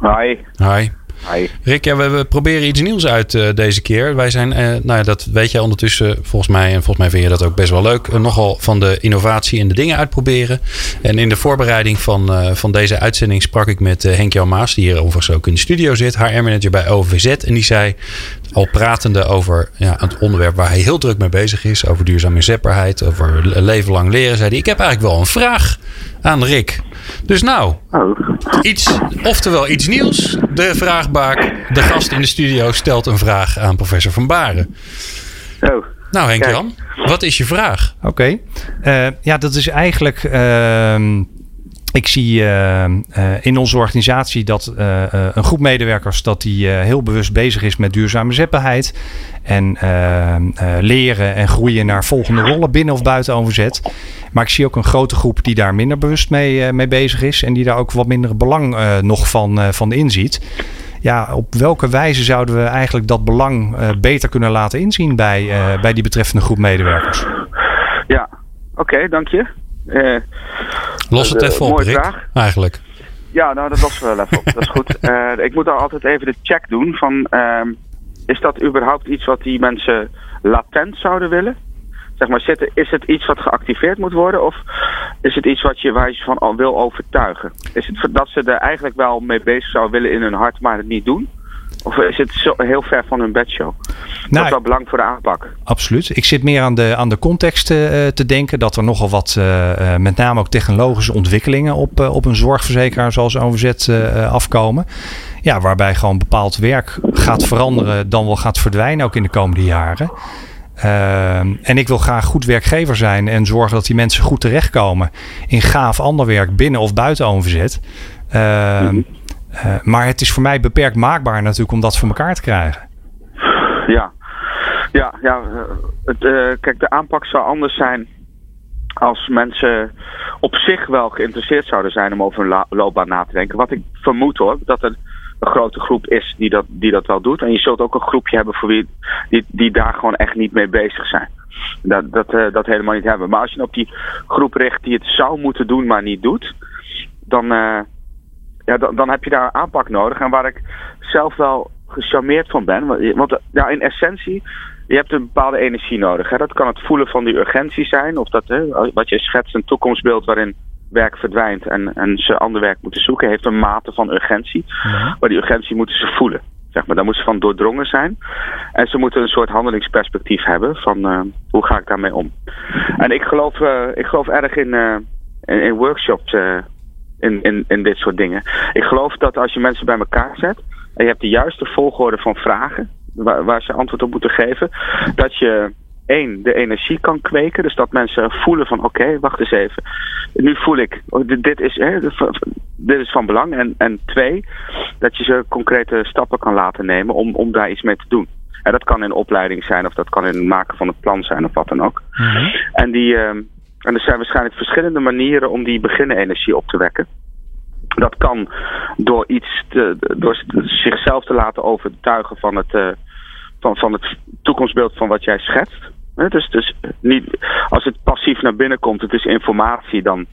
Hi. Hi. Hi. Rick, ja, we, proberen iets nieuws uit uh, deze keer. Wij zijn, uh, nou ja, dat weet jij ondertussen volgens mij. En volgens mij vind je dat ook best wel leuk. Uh, nogal van de innovatie en de dingen uitproberen. En in de voorbereiding van, van deze uitzending sprak ik met Henk-Jan Maas. Die hier overigens ook in de studio zit. HR-manager bij OVZ. En die zei, al pratende over ja, het onderwerp waar hij heel druk mee bezig is. Over duurzame inzetbaarheid. Over leven lang leren. Zei hij, ik heb eigenlijk wel een vraag aan Rick. Dus nou, oh. iets, oftewel iets nieuws. De vraagbaak, de gast in de studio stelt een vraag aan professor Van Baren. Oh. Nou Henk-Jan, wat is je vraag? Oké, okay. uh, ja dat is eigenlijk... Uh, ik zie uh, uh, in onze organisatie dat uh, een groep medewerkers dat die heel bewust bezig is met duurzame zetbaarheid. En leren en groeien naar volgende rollen binnen of buiten OVZ. Maar ik zie ook een grote groep die daar minder bewust mee, mee bezig is. En die daar ook wat minder belang nog van, van inziet. Ja, op welke wijze zouden we eigenlijk dat belang beter kunnen laten inzien bij, bij die betreffende groep medewerkers? Ja, oké, dank je. Los het even op, Rick, eigenlijk. Ja, nou, dat was wel even op. dat is goed. Uh, *laughs* ik moet daar altijd even de check doen van... Uh, is dat überhaupt iets wat die mensen latent zouden willen? Zeg maar, zitten, is het iets wat geactiveerd moet worden? Of is het iets wat je, waar je van al wil overtuigen? Is het dat ze er eigenlijk wel mee bezig zouden willen in hun hart, maar het niet doen? Of is het zo heel ver van hun bedshow? Nou, dat is wel belang voor de aanpak. Absoluut. Ik zit meer aan de, aan de context uh, te denken. Dat er nogal wat, uh, met name ook technologische ontwikkelingen op, uh, op een zorgverzekeraar zoals OVZ afkomen. Ja, waarbij gewoon bepaald werk gaat veranderen, dan wel gaat verdwijnen ook in de komende jaren. en ik wil graag goed werkgever zijn en zorgen dat die mensen goed terechtkomen in gaaf ander werk binnen of buiten OVZ. Mm uh, maar het is voor mij beperkt maakbaar natuurlijk om dat voor elkaar te krijgen. Ja, ja, ja het, uh, kijk, de aanpak zou anders zijn als mensen op zich wel geïnteresseerd zouden zijn om over hun loopbaan na te denken. Wat ik vermoed hoor, dat er een grote groep is die dat, die dat wel doet. En je zult ook een groepje hebben voor wie die, die daar gewoon echt niet mee bezig zijn. Dat, dat, dat helemaal niet hebben. Maar als je op die groep richt die het zou moeten doen, maar niet doet, dan, ja, dan, dan heb je daar aanpak nodig. En waar ik zelf wel gecharmeerd van ben. Want ja, in essentie, je hebt een bepaalde energie nodig. Hè. Dat kan het voelen van die urgentie zijn. Of dat, hè, wat je schetst, een toekomstbeeld waarin werk verdwijnt en, en ze ander werk moeten zoeken, heeft een mate van urgentie. Maar die urgentie moeten ze voelen. Zeg maar. Daar moeten ze van doordrongen zijn. En ze moeten een soort handelingsperspectief hebben van uh, hoe ga ik daarmee om. En ik geloof, uh, ik geloof erg in, uh, in, in workshops in, in, in dit soort dingen. Ik geloof dat als je mensen bij elkaar zet en je hebt de juiste volgorde van vragen waar, waar ze antwoord op moeten geven, dat je één, de energie kan kweken. Dus dat mensen voelen van oké, wacht eens even. Nu voel ik, oh, dit is, hè, dit is van belang. En, en twee, dat je ze concrete stappen kan laten nemen om, om daar iets mee te doen. En dat kan in opleiding zijn of dat kan in het maken van het plan zijn of wat dan ook. Mhm. En die, uh, en er zijn waarschijnlijk verschillende manieren om die beginnenergie op te wekken. Dat kan door iets te, door zichzelf te laten overtuigen van het, uh, van, van het toekomstbeeld van wat jij schetst. Dus, dus niet, als het passief naar binnen komt, het is informatie, dan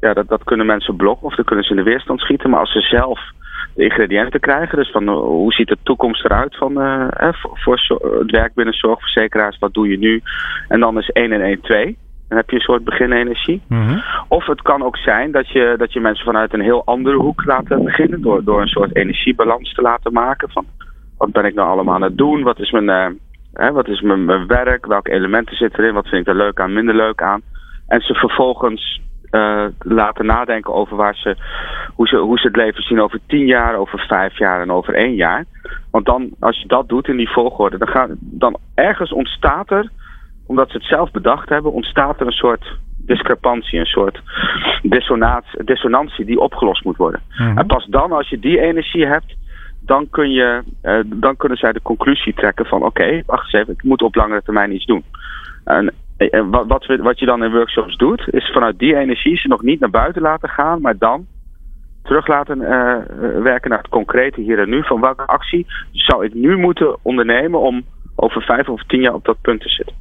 ja, dat, dat kunnen mensen blokken of dan kunnen ze in de weerstand schieten. Maar als ze zelf de ingrediënten krijgen, dus van uh, hoe ziet de toekomst eruit van, uh, voor, voor het werk binnen zorgverzekeraars, wat doe je nu? En dan is 1 en 1 2. Dan heb je een soort beginenergie. Mm Of het kan ook zijn dat je, dat je mensen vanuit een heel andere hoek laat beginnen. Door, door een soort energiebalans te laten maken. Van wat ben ik nou allemaal aan het doen? Wat is mijn, uh, hè, wat is mijn, mijn, werk? Welke elementen zitten erin? Wat vind ik er leuk aan, minder leuk aan? En ze vervolgens uh, laten nadenken over waar ze, hoe, ze, hoe ze het leven zien over tien jaar, over vijf jaar en over één jaar. Want dan, als je dat doet in die volgorde, dan, gaat, dan ergens ontstaat er omdat ze het zelf bedacht hebben, ontstaat er een soort discrepantie, een soort dissonantie die opgelost moet worden. Mhm. En pas dan, als je die energie hebt, dan, kun je, uh, dan kunnen zij de conclusie trekken van oké, wacht eens even, ik moet op langere termijn iets doen. En, en wat, wat, wat je dan in workshops doet, is vanuit die energie ze nog niet naar buiten laten gaan, maar dan terug laten uh, werken naar het concrete hier en nu. Van welke actie zou ik nu moeten ondernemen om over vijf of tien jaar op dat punt te zitten.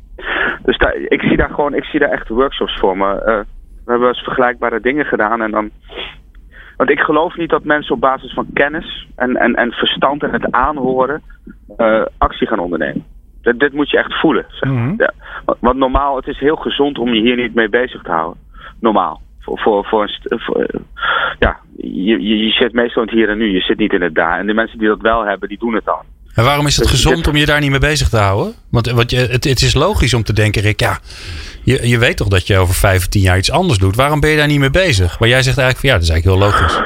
Dus daar, ik zie daar gewoon, ik zie daar echt workshops voor me. Uh, we hebben eens vergelijkbare dingen gedaan en dan. Want ik geloof niet dat mensen op basis van kennis en, en, en verstand en het aanhoren uh, actie gaan ondernemen. Dit, dit, moet je echt voelen. Zeg. Mm -hmm. ja. Want normaal, het is heel gezond om je hier niet mee bezig te houden. Normaal. Voor, voor, voor, voor ja, je, je, je zit meestal in het hier en nu. Je zit niet in het daar. En de mensen die dat wel hebben, die doen het dan. En waarom is het gezond om je daar niet mee bezig te houden? Want, want je, het, het, is logisch om te denken, Rick, ja, je, je weet toch dat je over vijf of tien jaar iets anders doet. Waarom ben je daar niet mee bezig? Maar jij zegt eigenlijk van ja, dat is eigenlijk heel logisch.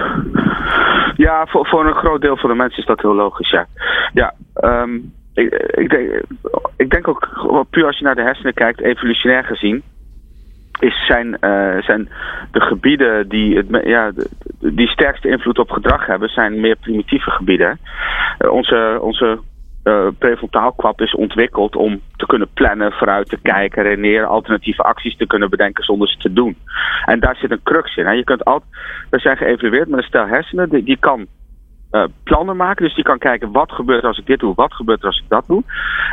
Ja, voor, voor een groot deel van de mensen is dat heel logisch, ja. Ja, um, ik, ik, denk, ik denk ook, puur als je naar de hersenen kijkt, evolutionair gezien, is zijn, uh, zijn de gebieden die, het, ja, die sterkste invloed op gedrag hebben, zijn meer primitieve gebieden. Uh, onze onze uh, is ontwikkeld om te kunnen plannen, vooruit te kijken, redeneren, alternatieve acties te kunnen bedenken zonder ze te doen. En daar zit een crux in. Hè. Je kunt altijd, we zijn geëvalueerd met een stel hersenen, die, die kan plannen maken. Dus die kan kijken wat gebeurt als ik dit doe, wat gebeurt als ik dat doe.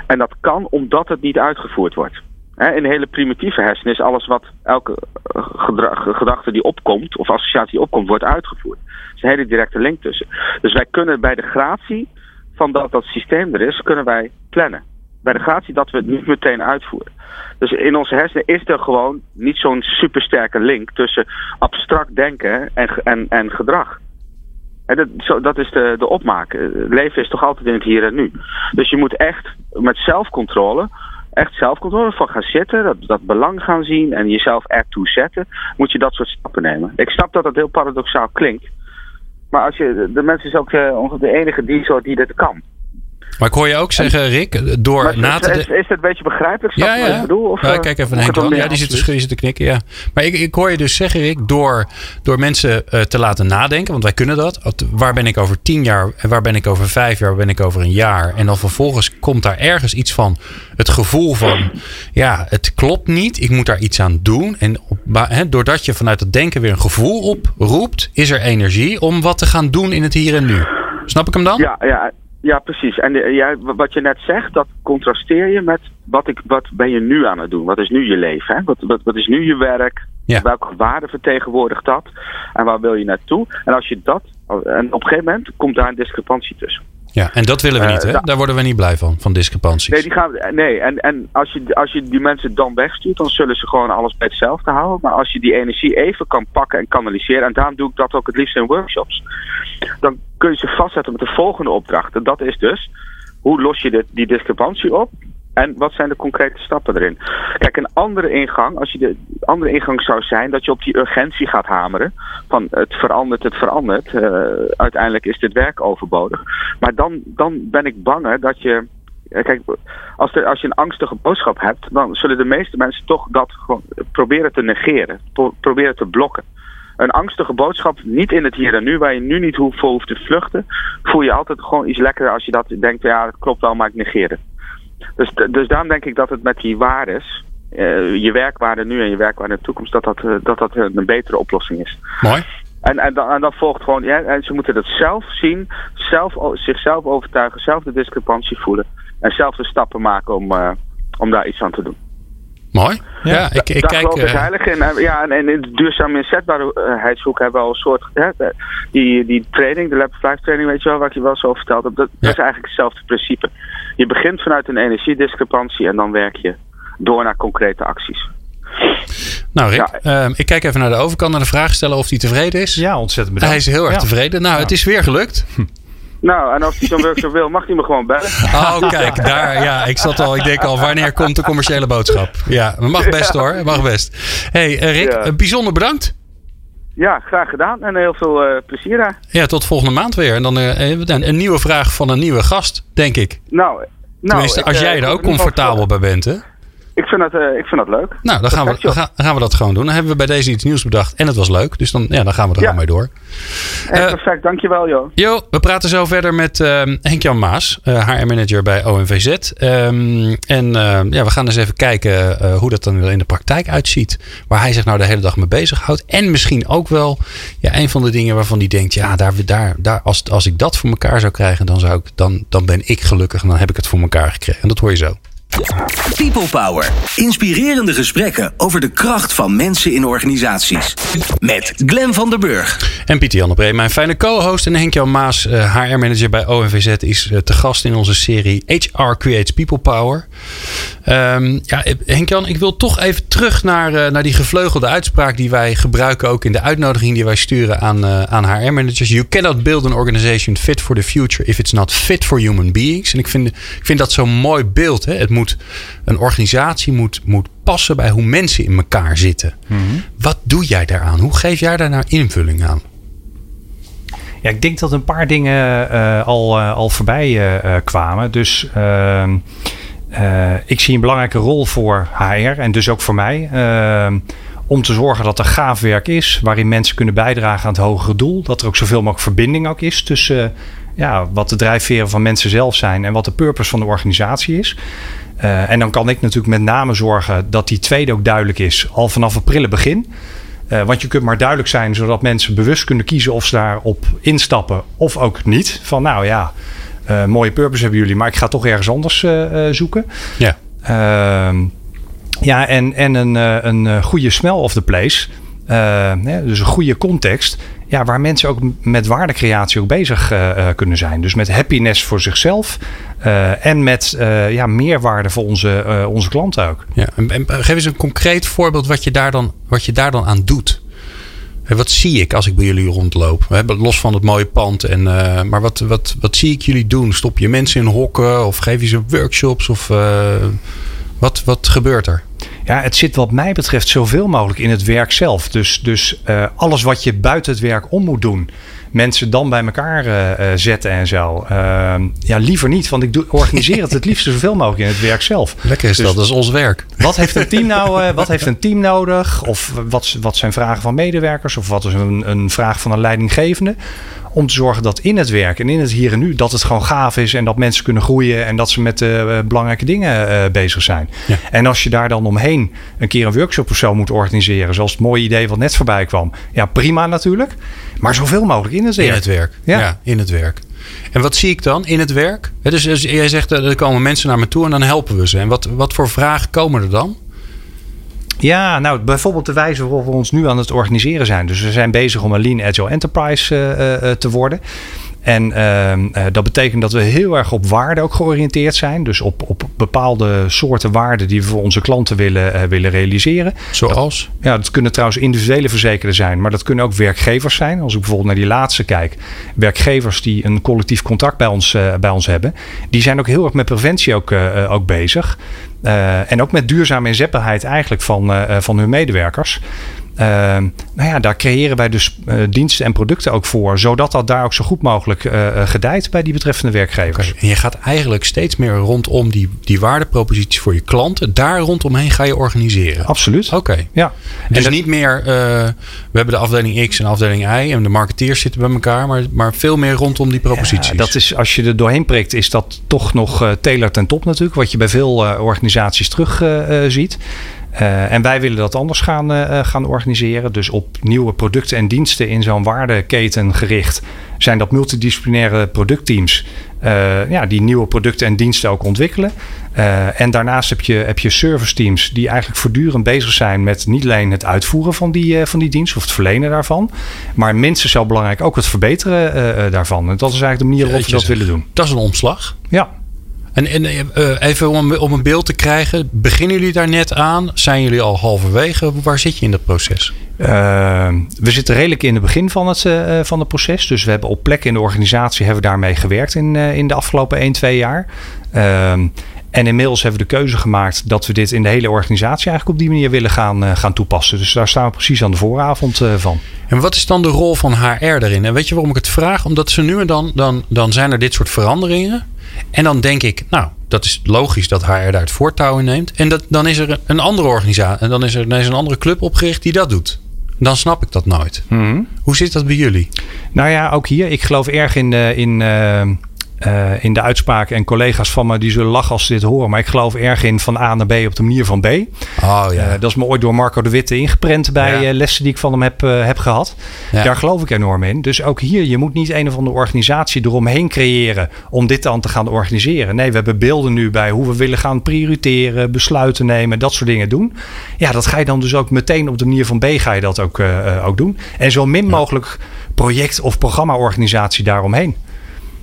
En dat kan omdat het niet uitgevoerd wordt. In hele primitieve hersenen is alles wat elke eh, gedachte die opkomt of associatie die opkomt, wordt uitgevoerd. Er is een hele directe link tussen. Dus wij kunnen bij de gratie van dat dat systeem er is, kunnen wij plannen. Bij de gratie dat we het niet meteen uitvoeren. Dus in onze hersenen is er gewoon niet zo'n supersterke link tussen abstract denken en, en, en gedrag. En dat, zo, dat is de, de opmaak. Leven is toch altijd in het hier en nu. Dus je moet echt met zelfcontrole echt zelfcontrole van gaan zitten, dat, dat belang gaan zien en jezelf ertoe zetten, moet je dat soort stappen nemen. Ik snap dat dat heel paradoxaal klinkt. Maar als je, de mensen is ook uh, de enige die, soort die dit kan. Maar ik hoor je ook zeggen, Rick, door maar na te... Is, is, het een beetje begrijpelijk? Ja, ja. Ik bedoel? Of, uh, kijk even naar Henk. Ja, die zit, te, knikken, ja. Maar ik, ik hoor je dus zeggen, Rick, door, door mensen uh, te laten nadenken, want wij kunnen dat. Waar ben ik over tien jaar, en waar ben ik over vijf jaar, waar ben ik over een jaar? En dan vervolgens komt daar ergens iets van het gevoel van, ja, het klopt niet, ik moet daar iets aan doen. En op, he, doordat je vanuit het denken weer een gevoel oproept, is er energie om wat te gaan doen in het hier en nu. Snap ik hem dan? Ja, ja. Ja, precies. En de, ja, wat je net zegt, dat contrasteer je met wat, ik, wat ben je nu aan het doen? Wat is nu je leven? Hè? Wat, wat, wat is nu je werk? Ja. Welke waarde vertegenwoordigt dat? En waar wil je naartoe? En als je dat, en op een gegeven moment komt daar een discrepantie tussen. Ja, en dat willen we niet, hè? Uh, daar worden we niet blij van, van discrepanties. Nee, die gaan, nee en, en als, je, als je die mensen dan wegstuurt, dan zullen ze gewoon alles bij hetzelfde houden. Maar als je die energie even kan pakken en kanaliseren, en daarom doe ik dat ook het liefst in workshops, dan kun je ze vastzetten met de volgende opdracht. En dat is dus, hoe los je dit, die discrepantie op? En wat zijn de concrete stappen erin? Kijk, een andere ingang, als je de andere ingang zou zijn dat je op die urgentie gaat hameren. Van het verandert, het verandert. Uh, uiteindelijk is dit werk overbodig. Maar dan, dan ben ik bang dat je. Kijk, als, er, als je een angstige boodschap hebt, dan zullen de meeste mensen toch dat gewoon proberen te negeren. Pro proberen te blokken. Een angstige boodschap, niet in het hier en nu, waar je nu niet voor hoeft te vluchten, voel je altijd gewoon iets lekkerder als je dat denkt, ja, dat klopt wel, maar ik negeer het. Dus, dus daarom denk ik dat het met die waardes, uh, je werkwaarde nu en je werkwaarde in de toekomst, dat dat, uh, dat, dat een betere oplossing is. Mooi. En, en, dan, en dan volgt gewoon, ja, en ze moeten dat zelf zien, zelf, zichzelf overtuigen, zelf de discrepantie voelen en zelf de stappen maken om, uh, om daar iets aan te doen. Mooi. Ja, ja ik, ik daar kijk... geloof ik heilig in. Ja, en, en in de duurzame inzetbaarheidshoek hebben we al een soort... Hè, die, die training, de Lab 5 training, weet je wel, wat je wel zo verteld hebt. Dat, Ja. dat is eigenlijk hetzelfde principe. Je begint vanuit een energiediscrepantie en dan werk je door naar concrete acties. Nou Rick, Ja. ehm, ik kijk even naar de overkant naar de vraag stellen of hij tevreden is. Ja, ontzettend bedankt. Hij is heel erg Ja. tevreden. Nou, het is weer gelukt. Nou, en als hij zo'n workshop *laughs* wil, mag hij me gewoon bellen. Oh, kijk, daar, ja, ik zat al, ik denk al, wanneer komt de commerciële boodschap? Ja, het mag *laughs* best hoor, mag best. hey, eh, Rick, Ja. eh, bijzonder bedankt. Ja, graag gedaan en heel veel eh, plezier daar. Ja, tot volgende maand weer. En dan eh, eh, een, een nieuwe vraag van een nieuwe gast, denk ik. Nou, nou Tenminste, als eh, jij ik er ook comfortabel bij bent, hè? Ik vind dat, eh, ik vind dat leuk. Nou, dan gaan, we, dan, gaan, dan gaan we dat gewoon doen. Dan hebben we bij deze iets nieuws bedacht en het was leuk. Dus dan, ja, dan gaan we er Ja. gewoon mee door. Eh, Eh, perfect, dankjewel joh. Jo, we praten zo verder met ehm, Henk-Jan Maas, HR-manager bij OMVZ. Ehm, en ehm, ja, we gaan eens even kijken hoe dat dan in de praktijk uitziet. Waar hij zich nou de hele dag mee bezighoudt. En misschien ook wel ja, een van de dingen waarvan hij denkt... ja, daar, daar, daar, als, als ik dat voor elkaar zou krijgen, dan, zou ik, dan, dan ben ik gelukkig en dan heb ik het voor elkaar gekregen. En dat hoor je zo. People Power. Inspirerende gesprekken over de kracht van mensen in organisaties. Met Glen van der Burg. En Pieter Jan Bree, mijn fijne co-host. En Henk-Jan Maas, eh, HR-manager bij ONVZ, is eh, te gast in onze serie HR Creates People Power. Ehm, ja, eh, Henk-Jan, ik wil toch even terug naar, eh, naar die gevleugelde uitspraak die wij gebruiken ook in de uitnodiging die wij sturen aan, eh, aan HR-managers. You cannot build an organization fit for the future if it's not fit for human beings. En ik vind, ik vind dat zo'n mooi beeld. Hè? Moet, een organisatie moet, moet passen bij hoe mensen in elkaar zitten. Wat doe jij daaraan? Hoe geef jij daar nou invulling aan? Ja, ik denk dat een paar dingen eh, al, eh, al voorbij eh, kwamen. Dus ehm, eh, ik zie een belangrijke rol voor HR en dus ook voor mij. ehm, Om te zorgen dat er gaaf werk is, waarin mensen kunnen bijdragen aan het hogere doel. Dat er ook zoveel mogelijk verbinding ook is tussen ja, wat de drijfveren van mensen zelf zijn en wat de purpose van de organisatie is. Uh, en dan kan ik natuurlijk met name zorgen dat die tweede ook duidelijk is, al vanaf prille begin. Uh, want je kunt maar duidelijk zijn, zodat mensen bewust kunnen kiezen of ze daarop instappen of ook niet. Van nou ja, uh, mooie purpose hebben jullie, maar ik ga toch ergens anders zoeken. Ja. Ehm, ja, en, en een, een goede smell of the place. dus een goede context ja, waar mensen ook met waardecreatie ook bezig uh, kunnen zijn. Dus met happiness voor zichzelf uh, en met ja, meerwaarde voor onze, onze klanten ook. Ja, en, en, geef eens een concreet voorbeeld wat je daar dan, wat je daar dan aan doet. Wat zie ik als ik bij jullie rondloop? We hebben los van het mooie pand. En, maar wat, wat, wat zie ik jullie doen? Stop je mensen in hokken? Of geef je ze workshops? Of wat, wat gebeurt er? Ja, het zit wat mij betreft zoveel mogelijk in het werk zelf. Dus, dus uh, alles wat je buiten het werk om moet doen. Mensen dan bij elkaar uh, zetten en zo. Uh, ja, liever niet, want ik doe, organiseer het het liefst zoveel mogelijk in het werk zelf. Lekker is dus, dat, dat is ons werk. Wat heeft een team nou wat heeft een team nodig? Of wat, wat zijn vragen van medewerkers? Of wat is een, een vraag van een leidinggevende? Om te zorgen dat in het werk en in het hier en nu, dat het gewoon gaaf is en dat mensen kunnen groeien en dat ze met uh, belangrijke dingen uh, bezig zijn. Ja. En als je daar dan omheen een keer een workshop of zo moet organiseren, zoals het mooie idee wat net voorbij kwam. Ja, prima natuurlijk. Maar zoveel mogelijk in het werk. In het werk. Ja, ja in het werk. En wat zie ik dan in het werk? Dus, dus jij zegt, er komen mensen naar me toe en dan helpen we ze. En wat, wat voor vragen komen er dan? Ja, nou bijvoorbeeld de wijze waarop we ons nu aan het organiseren zijn. Dus we zijn bezig om een Lean Agile Enterprise uh, uh, te worden. En uh, dat betekent dat we heel erg op waarde ook georiënteerd zijn. Dus op, op bepaalde soorten waarden die we voor onze klanten willen, uh, willen realiseren. Zoals? Dat, ja, dat kunnen trouwens individuele verzekerden zijn. Maar dat kunnen ook werkgevers zijn. Als ik bijvoorbeeld naar die laatste kijk. Werkgevers die een collectief contract bij ons, uh, bij ons hebben. Die zijn ook heel erg met preventie ook, ook bezig. Uh, en ook met duurzame inzetbaarheid eigenlijk van, uh, van hun medewerkers. Uh, nou ja, daar creëren wij dus diensten en producten ook voor, zodat dat daar ook zo goed mogelijk gedijt bij die betreffende werkgevers. Okay. En je gaat eigenlijk steeds meer rondom die, die waardepropositie voor je klanten, daar rondomheen ga je organiseren. Absoluut. Oké. Okay. Ja. Dus en niet meer, we hebben de afdeling X en afdeling Y en de marketeers zitten bij elkaar, maar, maar veel meer rondom die proposities. Ja, dat is, als je er doorheen prikt, is dat toch nog tailored ten top natuurlijk, wat je bij veel organisaties terug uh, ziet. Uh, en wij willen dat anders gaan, uh, gaan organiseren. Dus op nieuwe producten en diensten in zo'n waardeketen gericht. Zijn dat multidisciplinaire productteams uh, ja, die nieuwe producten en diensten ook ontwikkelen. en daarnaast heb je, heb je service teams die eigenlijk voortdurend bezig zijn met niet alleen het uitvoeren van die, van die dienst of het verlenen daarvan. Maar minstens zo belangrijk ook het verbeteren daarvan. En dat is eigenlijk de manier waarop we dat willen doen. Dat is een omslag. Ja. En, en uh, even om, om een beeld te krijgen, beginnen jullie daar net aan? Zijn jullie al halverwege? Waar zit je in dat proces? Uh, we zitten redelijk in het begin van het, uh, van het proces. Dus we hebben op plekken in de organisatie hebben we daarmee gewerkt in, in de afgelopen 1, 2 jaar. Ehm, en inmiddels hebben we de keuze gemaakt dat we dit in de hele organisatie eigenlijk op die manier willen gaan, gaan toepassen. Dus daar staan we precies aan de vooravond van. En wat is dan de rol van HR erin? En weet je waarom ik het vraag? Omdat ze nu en dan, dan, dan zijn er dit soort veranderingen. En dan denk ik, nou, dat is logisch dat HR daar het voortouw in neemt. En dat, dan is er een andere organisatie, en dan is er, dan is een andere club opgericht die dat doet. Dan snap ik dat nooit. Mm-hmm. Hoe zit dat bij jullie? Nou ja, ook hier. Ik geloof erg in, uh, in uh, uh, in de uitspraken. En collega's van me die zullen lachen als ze dit horen. Maar ik geloof erg in van A naar B op de manier van B. Oh, ja. Uh, dat is me ooit door Marco de Witte ingeprent bij ja. uh, lessen die ik van hem heb, heb gehad. Ja. Daar geloof ik enorm in. Dus ook hier, je moet niet een of andere organisatie eromheen creëren om dit dan te gaan organiseren. Nee, we hebben beelden nu bij hoe we willen gaan prioriteren, besluiten nemen, dat soort dingen doen. Ja, dat ga je dan dus ook meteen op de manier van B ga je dat ook, ook doen. En zo min mogelijk project- of programma-organisatie daaromheen.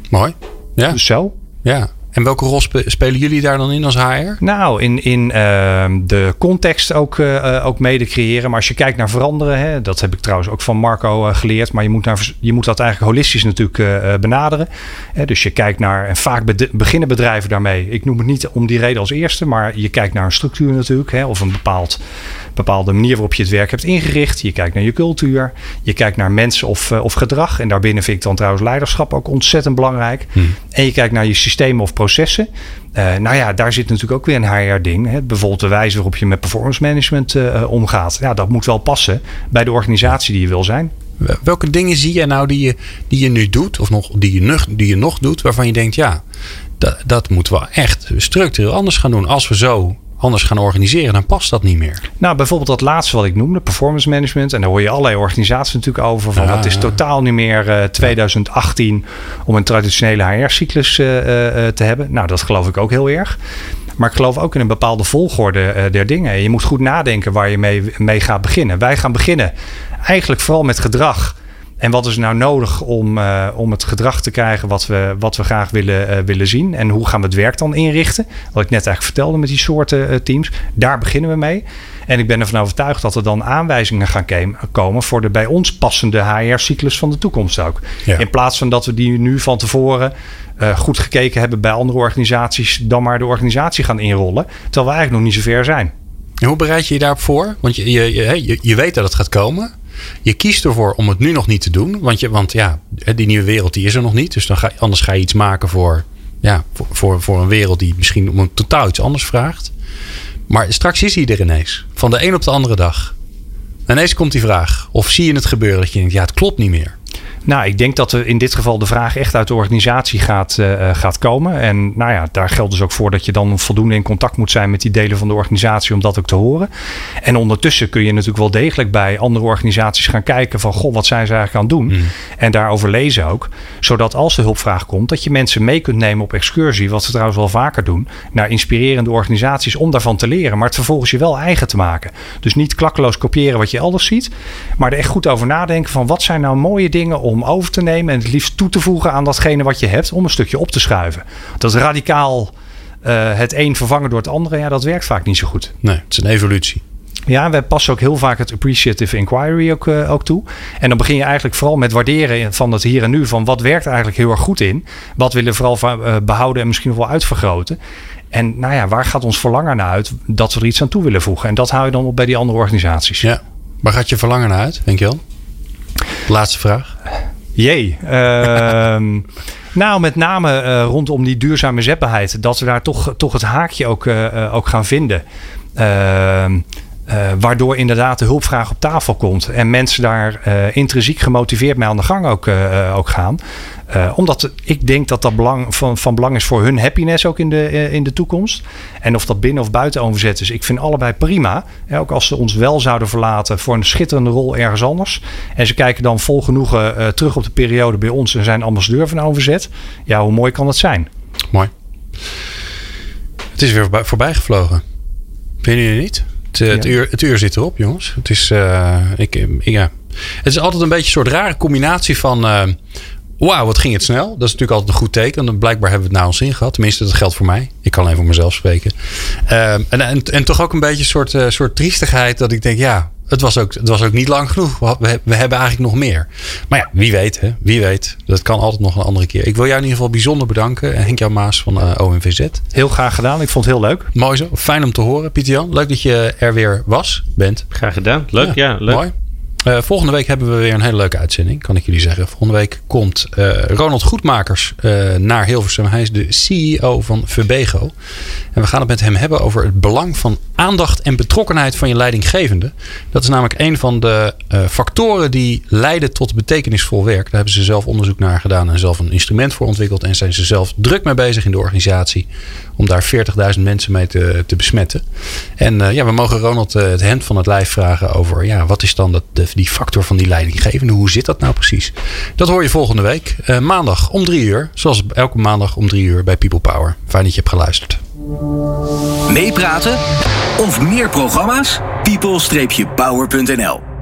Mooi. Ja. Dus zo. Ja. En welke rol spelen jullie daar dan in als HR? Nou, in, in uh, de context ook, uh, ook mede creëren. Maar als je kijkt naar veranderen, hè, dat heb ik trouwens ook van Marco uh, geleerd. Maar je moet, naar, je moet dat eigenlijk holistisch natuurlijk benaderen. dus je kijkt naar, en vaak beginnen bedrijven daarmee. Ik noem het niet om die reden als eerste, maar je kijkt naar een structuur natuurlijk. Hè, of een bepaald bepaalde manier waarop je het werk hebt ingericht. Je kijkt naar je cultuur. Je kijkt naar mensen of, of gedrag. En daarbinnen vind ik dan trouwens leiderschap ook ontzettend belangrijk. Hmm. En je kijkt naar je systemen of processen. Uh, nou ja, daar zit natuurlijk ook weer een HR-ding. Bijvoorbeeld de wijze waarop je met performance management uh, omgaat. Ja, dat moet wel passen bij de organisatie die je wil zijn. Welke dingen zie je nou die je, die je nu doet, of nog, die, je nog, die je nog doet, waarvan je denkt, ja, dat, dat moeten we echt structureel anders gaan doen. Als we zo anders gaan organiseren, dan past dat niet meer. Nou, bijvoorbeeld dat laatste wat ik noemde, performance management. En daar hoor je allerlei organisaties natuurlijk over. Van dat is totaal niet meer uh, 2018 om een traditionele HR-cyclus uh, uh, te hebben. Nou, dat geloof ik ook heel erg. Maar ik geloof ook in een bepaalde volgorde der dingen. Je moet goed nadenken waar je mee, mee gaat beginnen. Wij gaan beginnen eigenlijk vooral met gedrag. En wat is nou nodig om, uh, om het gedrag te krijgen wat we, wat we graag willen, uh, willen zien? En hoe gaan we het werk dan inrichten? Wat ik net eigenlijk vertelde met die soorten uh, teams. Daar beginnen we mee. En ik ben ervan overtuigd dat er dan aanwijzingen gaan komen voor de bij ons passende HR-cyclus van de toekomst ook. Ja. In plaats van dat we die nu van tevoren goed gekeken hebben bij andere organisaties, dan maar de organisatie gaan inrollen. Terwijl we eigenlijk nog niet zo ver zijn. En hoe bereid je je daarop voor? Want je, je, je, je weet dat het gaat komen. Je kiest ervoor om het nu nog niet te doen. Want, je, want ja, die nieuwe wereld die is er nog niet. Dus dan ga, anders ga je iets maken voor, ja, voor, voor, voor een wereld die misschien om een totaal iets anders vraagt. Maar straks is hij er ineens. Van de een op de andere dag. ineens komt die vraag. Of zie je het gebeuren dat je denkt, ja, het klopt niet meer. Nou, ik denk dat er in dit geval de vraag echt uit de organisatie gaat, uh, gaat komen. En nou ja, daar geldt dus ook voor dat je dan voldoende in contact moet zijn met die delen van de organisatie om dat ook te horen. En ondertussen kun je natuurlijk wel degelijk bij andere organisaties gaan kijken van goh, wat zijn ze eigenlijk aan het doen? Mm. En daarover lezen ook. Zodat als de hulpvraag komt, dat je mensen mee kunt nemen op excursie, wat ze trouwens wel vaker doen, naar inspirerende organisaties om daarvan te leren. Maar het vervolgens je wel eigen te maken. Dus niet klakkeloos kopiëren wat je elders ziet, maar er echt goed over nadenken van wat zijn nou mooie dingen om over te nemen en het liefst toe te voegen aan datgene wat je hebt om een stukje op te schuiven. Dat radicaal uh, het een vervangen door het andere, ja, dat werkt vaak niet zo goed. Nee, het is een evolutie. Ja, wij passen ook heel vaak het appreciative inquiry ook, uh, ook toe. En dan begin je eigenlijk vooral met waarderen van het hier en nu. Van wat werkt eigenlijk heel erg goed in. Wat willen we vooral uh, behouden en misschien nog wel uitvergroten. En nou ja, waar gaat ons verlangen naar uit dat we er iets aan toe willen voegen? En dat hou je dan op bij die andere organisaties. Ja. Waar gaat je verlangen naar uit, denk je wel? Laatste vraag. Jee. Uh, *laughs* nou, met name uh, rondom die duurzame zetbaarheid. Dat we daar toch, toch het haakje ook, uh, ook gaan vinden. Uh, waardoor inderdaad de hulpvraag op tafel komt. En mensen daar uh, intrinsiek gemotiveerd mee aan de gang ook, uh, ook gaan. omdat ik denk dat dat belang, van, van belang is voor hun happiness ook in de, in de toekomst. En of dat binnen of buiten overzet is. Ik vind allebei prima. ook als ze ons wel zouden verlaten voor een schitterende rol ergens anders. En ze kijken dan vol genoegen terug op de periode bij ons en zijn ambassadeur van overzet. Ja, hoe mooi kan dat zijn? Mooi. Het is weer voorbij gevlogen. Vind je niet? Het, het, uur, het uur zit erop, jongens. Het is, uh, ik, ja. het is altijd een beetje een soort rare combinatie van. Uh, Wauw, wat ging het snel. Dat is natuurlijk altijd een goed teken. En blijkbaar hebben we het naar ons zin gehad. Tenminste, dat geldt voor mij. Ik kan alleen voor mezelf spreken. Uh, en, en, en, toch ook een beetje een soort, soort triestigheid. Dat ik denk, ja, het was, ook, het was ook niet lang genoeg. We, we, hebben eigenlijk nog meer. Maar ja, wie weet, hè? Wie weet. Dat kan altijd nog een andere keer. Ik wil jou in ieder geval bijzonder bedanken. Henk-Jan Maas van uh, OMVZ. Heel graag gedaan. Ik vond het heel leuk. Mooi zo. Fijn om te horen, Pieter-Jan. Leuk dat je er weer was, bent. Graag gedaan. Leuk, ja. ja leuk. Mooi. Uh, volgende week hebben we weer een hele leuke uitzending, kan ik jullie zeggen. Volgende week komt uh, Ronald Goedmakers uh, naar Hilversum. Hij is de CEO van Verbego. En we gaan het met hem hebben over het belang van aandacht en betrokkenheid van je leidinggevende. Dat is namelijk een van de factoren die leiden tot betekenisvol werk. Daar hebben ze zelf onderzoek naar gedaan en zelf een instrument voor ontwikkeld. En zijn ze zelf druk mee bezig in de organisatie om daar 40.000 mensen mee te, te besmetten. En ja, we mogen Ronald het hemd van het lijf vragen over ja, wat is dan dat, de die factor van die leidinggevende. Hoe zit dat nou precies? Dat hoor je volgende week. Uh, maandag om drie uur. Zoals elke maandag om drie uur bij People Power. Fijn dat je hebt geluisterd. Meepraten of meer programma's? people-power.nl